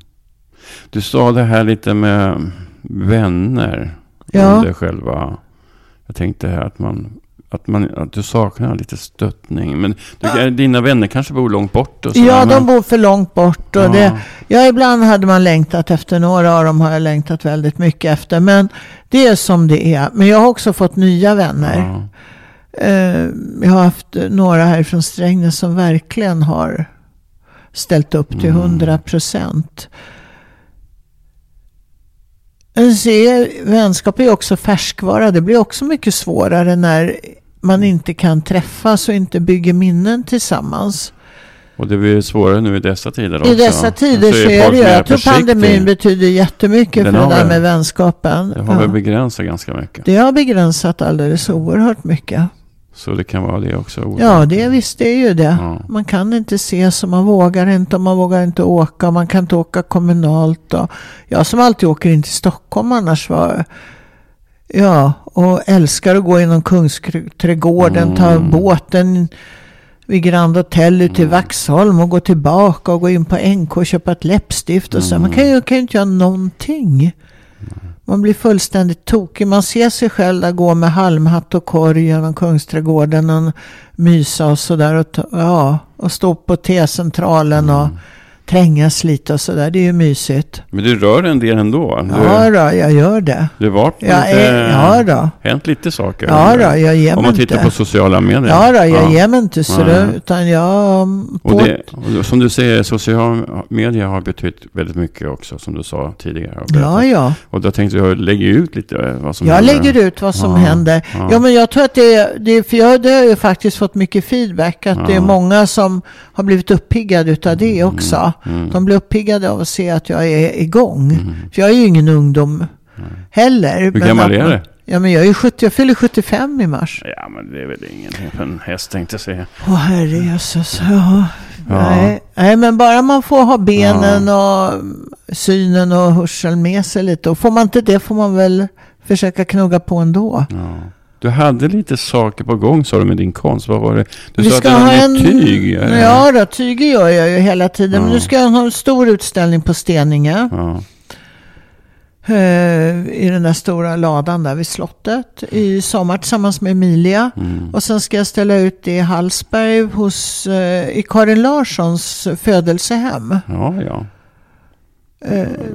Du sa det här lite med vänner ja. under själva... Jag tänkte här att man att, man, att du saknar lite stöttning. Men du, ja. dina vänner kanske bor långt bort? Och så ja, de bor för långt bort. Och ja. Det, ja, ibland hade man längtat efter några av dem har jag längtat väldigt mycket efter. Men det är som det är. Men jag har också fått nya vänner. Ja. Uh, jag har haft några här från Strängnäs som verkligen har ställt upp till mm. hundra mm. procent. Vänskap är också färskvara. Det blir också mycket svårare när man inte kan träffas och inte bygger minnen tillsammans. Och det blir svårare nu i dessa tider också. I dessa tider så är det ju. Jag tror pandemin betyder jättemycket Den för det där med vänskapen. Det har ja. väl begränsat ganska mycket. Det har begränsat alldeles oerhört mycket. Så det kan vara det också? Ja, det visst det är ju det. Ja. Man kan inte ses så man vågar inte man vågar inte åka. Man kan inte åka kommunalt. Och jag som alltid åker in till Stockholm annars var Ja, och älskar att gå inom Kungsträdgården, mm. ta båten vid Grand Hotel ut till mm. Vaxholm och gå tillbaka och gå in på NK och köpa ett läppstift och så. Mm. Man kan ju, kan ju inte göra någonting. Man blir fullständigt tokig. Man ser sig själv där gå med halmhatt och korg genom Kungsträdgården och mysa och sådär. Och, ja, och stå på T-centralen och mm trängas lite och sådär. Det är ju mysigt. Men du rör en del ändå? Du, ja, då, jag gör det. Du har varit ja, lite, ja, då. hänt lite saker? Ja, då, jag ger Om man tittar inte. på sociala medier? Ja, då, jag ja. ger mig inte så det, utan jag... Och, det, och som du säger, sociala medier har betytt väldigt mycket också, som du sa tidigare. Ja, ja. Och då tänkte jag lägga ut lite vad som jag händer. Jag lägger ut vad som ja, händer. Ja. ja. men jag tror att det, det för jag det har ju faktiskt fått mycket feedback, att det är många som har blivit uppiggade utav det mm, också. Mm, mm. De blir uppiggade uppiggad av att se att jag är igång. Mm. För jag är ju ingen ungdom mm. heller. Hur gammal är du? Ja, men jag, är 70, jag fyller 75 i mars. Ja, men det är väl ingenting för en häst tänkte jag säga. Åh, herrejösses. Ja. Ja. Nej. Nej, men bara man får ha benen ja. och synen och hörseln med sig lite. Och får man inte det får man väl försöka knugga på ändå. Ja. Du hade lite saker på gång sa du med din konst. Vad var det? Du Vi sa ska att ha en tyg. Ja, då, tyg gör jag ju hela tiden. Ja. Men nu ska jag ha en stor utställning på Steninge. Ja. Uh, I den där stora ladan där vid slottet i sommar tillsammans med Emilia. Mm. Och sen ska jag ställa ut det i Hallsberg hos, uh, i Karin Larssons födelsehem. Ja, ja.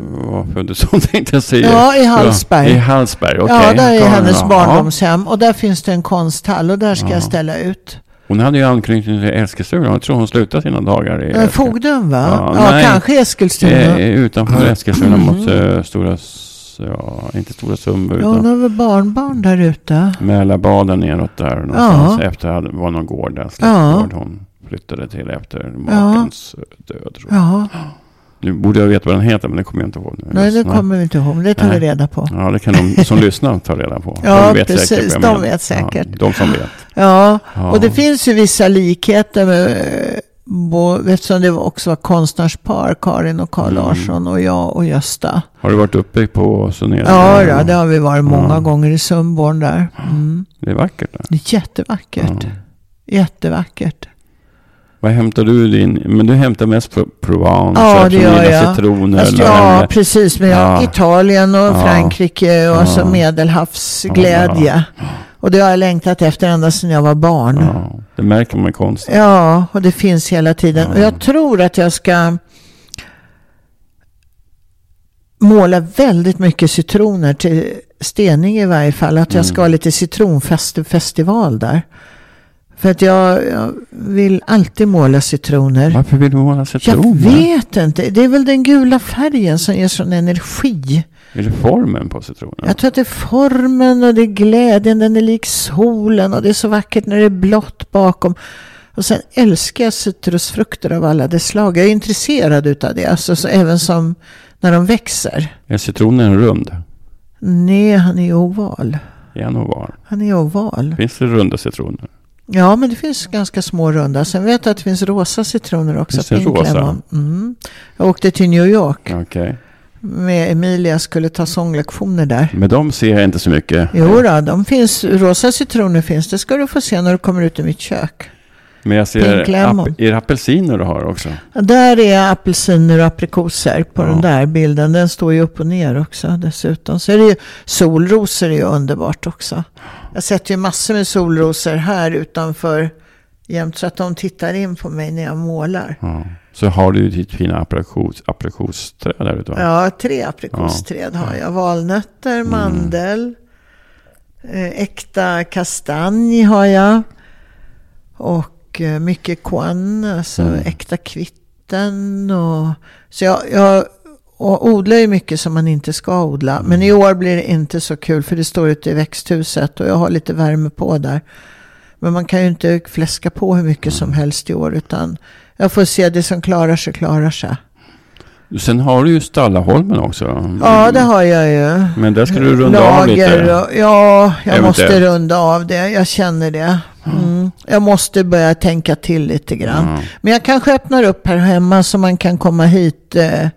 Vad föddes hon tänkte jag säga? Ja, i Hallsberg. I Hallsberg, okej. Okay. Ja, där är hennes barndomshem. Och där finns det en konsthall och där ska ja. jag ställa ut. Hon hade ju anknytning till Eskilstuna. Jag tror hon slutade sina dagar i Ja, Eskilstuna. Fogden va? Ja, Ja, nej. kanske Eskilstuna. Eh, utanför Eskilstuna mot eh, Stora, ja, inte Stora Sundby Ja, hon har väl barnbarn där ute. Mälarbaden neråt där någonstans. Efter hade, var någon gård där, släktgård hon flyttade till efter makens död. Tror jag. Ja, Nu borde jag veta vad den heter men det kommer jag inte ihåg. nu. nej det kommer vi inte ihåg. Det tar vi Nej. reda på. Ja, det kan de som [LAUGHS] lyssnar ta reda på. Ja, de vet precis. säkert De vet säkert. Ja, de som vet. Ja, Ja. och det finns ju vissa likheter med, eftersom det också var konstnärspar, Karin och Carl Mm. Larsson och jag och Gösta. Har du varit uppe på Sunnér? Ja, ja, det har vi varit många Ja. gånger i Sundborn där. Mm. Det är vackert där. Det är jättevackert. Ja. Jättevackert. Vad hämtar du din? Men du hämtar mest Provence? Ja, det gör jag. citroner. Eller- ja, precis. Men Ja. Italien och Ja. Frankrike och Ja. så medelhavsglädje. Och det har jag längtat efter ända sedan jag var barn. Ja, det märker man i konsten. Ja, och det finns hela tiden. Ja. Och jag tror att jag ska måla väldigt mycket citroner till Stening i varje fall. Att jag ska ha lite citronfestival där. För att jag, jag vill alltid måla citroner. Varför vill du måla Jag citroner? vet inte. Det är väl den gula färgen som ger sån energi. Är det formen på citronen? Jag tror att det är formen och det är glädjen. Den är lik solen och det är så vackert när det är blått bakom. Och sen älskar jag citrusfrukter av alla dess slag. Jag är intresserad utav det. Alltså så även som när de växer. Är citronen rund? Nej, han är oval. Är han oval? Han är oval. Finns det runda citroner? Ja, men det finns ganska små runda. Sen vet jag att det finns rosa citroner också. Finns det rosa? Mm. Jag åkte till New York Okej. med Emilia. Skulle ta sånglektioner där. Men de ser jag inte så mycket. Jo då, de finns. Rosa citroner finns. Det ska du få se när du kommer ut i mitt kök. Men jag ser, ap- är det apelsiner du har också? Där är apelsiner och aprikoser på Ja. den där bilden. Den står ju upp och ner också dessutom. Så är det ju solrosor är ju underbart också. Jag sätter ju massor med solrosor här utanför jämt så att de tittar in på mig när jag målar. Ja. Så har du ditt fina aprikos, aprikosträd där ute? Ja, tre aprikosträd har jag. Valnötter, Mm. mandel, eh, äkta kastanj har jag. Och eh, mycket koan, alltså Mm. äkta kvitten. Och, så jag, jag och odlar ju mycket som man inte ska odla. Men i år blir det inte så kul för det står ute i växthuset och jag har lite värme på där. Men man kan ju inte fläska på hur mycket som helst i år utan jag får se det som klarar sig klarar sig. Sen har du ju Stallaholmen också. Ja, det har jag ju. Men där ska du runda av Lager lite. och, ja, jag Eventuellt. måste runda av det. Jag känner det. Mm. Jag måste börja tänka till lite grann. Ja. Men jag kanske öppnar upp här hemma så man kan komma hit eh,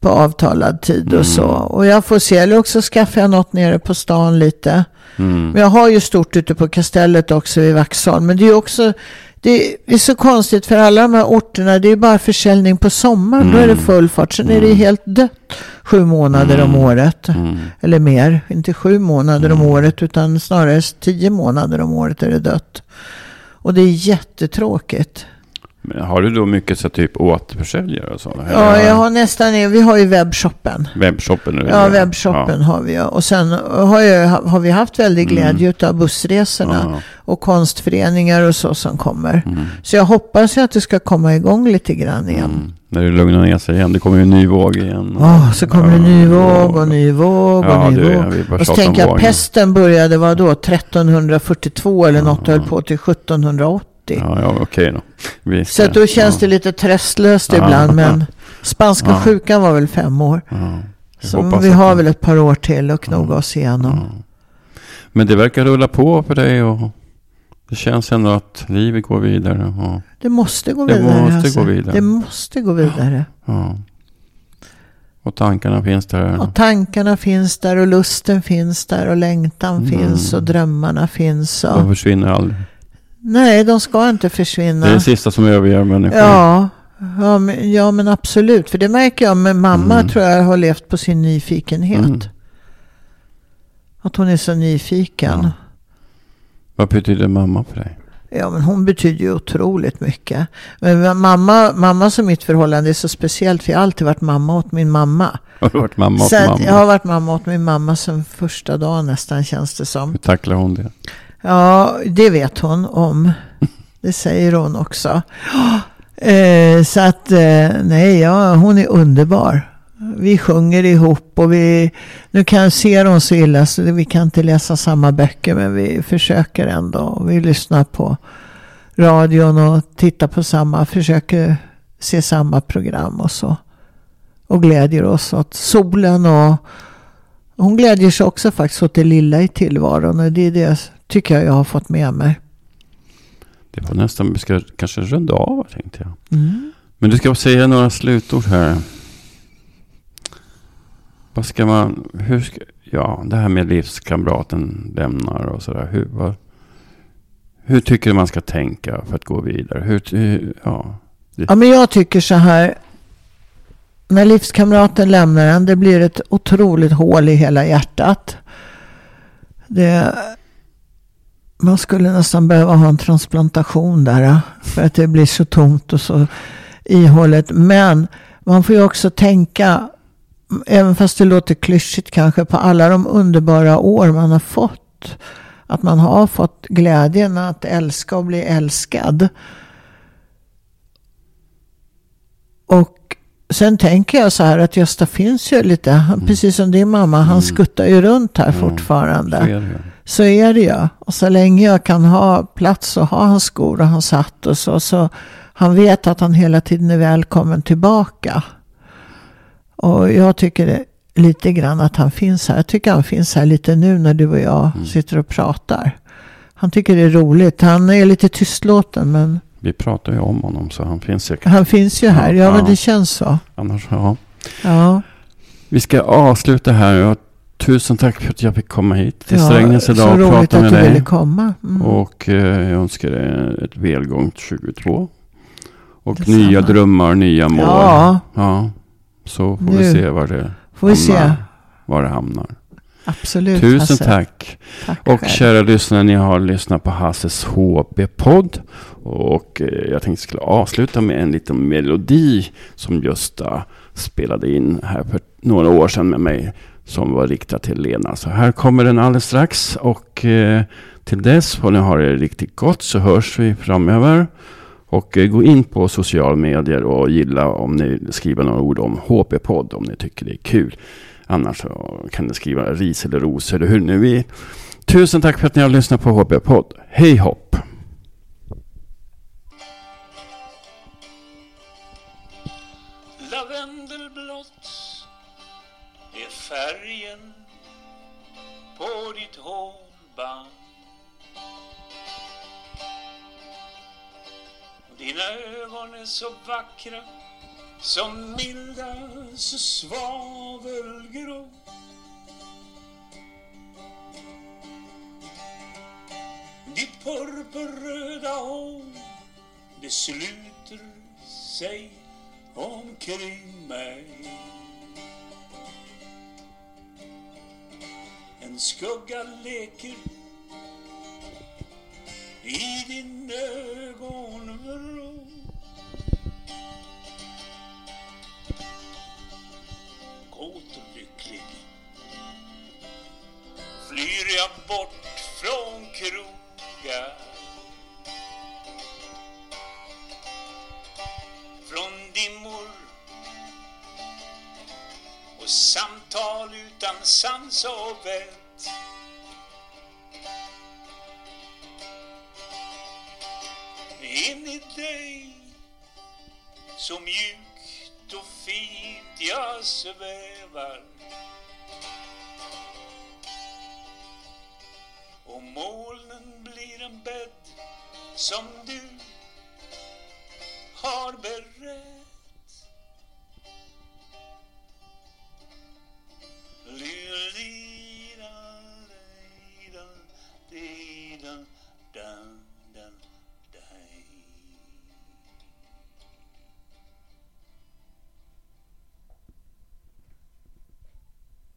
på avtalad tid Mm. och så. Och jag får se. Eller också skaffar jag något nere på stan lite. Mm. Men jag har ju stort ute på kastellet också i Vaxholm. Men det är ju också, det är så konstigt för alla de här orterna, det är bara försäljning på sommaren. Då är det full fart. Sen är det ju helt dött sju månader om året. Mm. Eller mer, inte sju månader om året utan snarare tio månader om året är det dött. Och det är jättetråkigt. Men har du då mycket så typ återförsäljare och så? Ja, jag har nästan, vi har ju webbshoppen. Webbshoppen? nu, Ja, webbshoppen har vi. Och sen har, jag, har vi haft väldigt Mm. glädje av bussresorna. Ja. Och konstföreningar och så som kommer. Mm. Så jag hoppas ju att det ska komma igång lite grann igen. Mm. När det lugnar ner sig igen. Det kommer ju en ny våg igen. Åh, så kommer det ny Ja, våg och ny våg och Ja, ny våg. Och så tänker jag, vågen. pesten började var då 1342 eller något och höll på till 1780. Ja, ja okej då. Visst, Så att då känns ja. det lite tröstlöst Ja. ibland. Men [LAUGHS] spanska Ja. sjukan var väl fem år. Så vi har det- väl ett par år till att knoga oss igenom. Men det verkar rulla på för dig och det känns ändå att livet går vidare. Och, Det måste gå Det vidare. måste alltså. gå vidare. Det måste gå vidare. ja. och tankarna finns där. Och tankarna finns där och lusten finns där och längtan Mm. finns och drömmarna finns. Och... De försvinner aldrig. Nej, de ska inte Det är försvinna. det sista som överger människan. Ja, ja, men, ja, men absolut. För det märker jag med mamma Mm. tror jag har levt på sin nyfikenhet. Mm. Att hon är så nyfiken. Ja. Vad betyder mamma för dig? Ja, men hon betyder ju otroligt mycket. Men mamma, mamma som mitt förhållande är så speciellt. För jag har alltid varit mamma åt min mamma. Har du varit mamma åt mamma? jag har varit mamma åt min mamma sedan första dagen nästan känns det som. Hur tacklar hon det? Ja, det vet hon om. Det säger hon också. Eh, så att, eh, nej, ja, hon är underbar. Vi sjunger ihop och vi, nu kan jag se dem så illa så vi kan inte läsa samma böcker men vi försöker ändå. Vi lyssnar på radion och tittar på samma, försöker se samma program och så. Och glädjer oss åt solen och hon glädjer sig också faktiskt åt det lilla i tillvaron och det är det tycker jag jag har fått med mig. Det var nästan, vi ska kanske runda av tänkte jag. Mm. Men du ska säga några slutord här. Vad ska man, hur ska, ja det här med livskamraten lämnar och sådär. Hur, vad, hur tycker du man ska tänka för att gå vidare? Hur, hur, ja. ja men jag tycker så här. När livskamraten lämnar en, det blir ett otroligt hål i hela hjärtat. Det, man skulle nästan behöva ha en transplantation där. För att det blir så tomt och så ihållet. Men man får ju också tänka, även fast det låter klyschigt kanske, på alla de underbara år man har fått. Att man har fått glädjen att älska och bli älskad. Och sen tänker jag så här att Gösta finns ju lite, mm. precis som din mamma, han mm. skuttar ju runt här mm. fortfarande. Så är, det. ju. Och så länge jag kan ha plats och ha hans skor och hans hatt och så, så han vet att han hela tiden är välkommen tillbaka. Och jag tycker det, lite grann att han finns här. Jag tycker han finns här lite nu när du och jag mm. sitter och pratar. Han tycker det är roligt. Han är lite tystlåten men... Vi pratar ju om honom så han finns säkert. Han finns ju här. Ja, ja men det känns så. Annars, ja. Ja. Vi ska avsluta här. Tusen tack för att jag fick komma hit till ja, Strängnäs idag och prata med dig. Så roligt att du ville komma. Mm. Och eh, jag önskar dig ett välgångt 22. Och Detsamma. nya drömmar, nya mål. Ja. ja. Så får nu. vi se var det får vi hamnar. Se. Var det hamnar. Absolut. Tusen Hasse. tack. tack. Och själv. kära lyssnare, ni har lyssnat på Hasses HB-podd. Och eh, jag tänkte skulle avsluta med en liten melodi som Gösta spelade in här för några år sedan med mig. Som var riktad till Lena. Så här kommer den alldeles strax. Och eh, till dess får ni ha det riktigt gott så hörs vi framöver. Och eh, gå in på sociala medier och gilla om ni skriver några ord om HP-podd om ni tycker det är kul. Annars kan ni skriva ris eller ros eller hur ni vill. Tusen tack för att ni har lyssnat på HP-podd. Hej hopp! Färgen på ditt hårband. Dina ögon är så vackra som milda så svavelgrå. Ditt purpurröda hår det sluter sig omkring mig. En skugga leker i din ögonvrå. Kåt och lycklig flyr jag bort från krogar. Och samtal utan sans och vett. In i dig Så mjukt och fint jag svävar. Och molnen blir en bädd som du har berett. Dee.